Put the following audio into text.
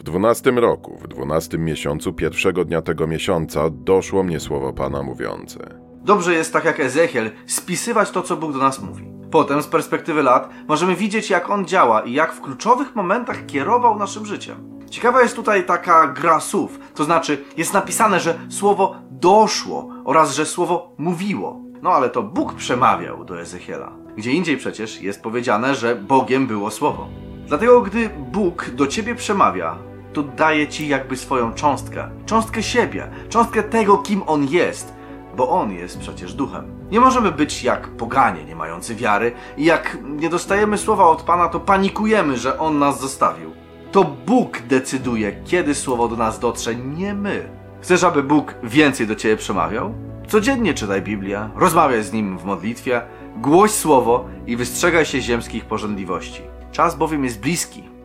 W dwunastym roku, w dwunastym miesiącu, pierwszego dnia tego miesiąca, doszło mnie słowo Pana mówiące. Dobrze jest, tak jak Ezechiel, spisywać to, co Bóg do nas mówi. Potem, z perspektywy lat, możemy widzieć, jak On działa i jak w kluczowych momentach kierował naszym życiem. Ciekawa jest tutaj taka gra słów, to znaczy jest napisane, że słowo doszło oraz że słowo mówiło. No ale to Bóg przemawiał do Ezechiela. Gdzie indziej przecież jest powiedziane, że Bogiem było słowo. Dlatego, gdy Bóg do ciebie przemawia, to daje ci jakby swoją cząstkę. Cząstkę siebie, cząstkę tego, kim on jest, bo on jest przecież duchem. Nie możemy być jak poganie, nie mający wiary, i jak nie dostajemy słowa od Pana, to panikujemy, że on nas zostawił. To Bóg decyduje, kiedy słowo do nas dotrze, nie my. Chcesz, aby Bóg więcej do ciebie przemawiał? Codziennie czytaj Biblię, rozmawiaj z nim w modlitwie, głoś słowo i wystrzegaj się ziemskich pożądliwości. Czas bowiem jest bliski.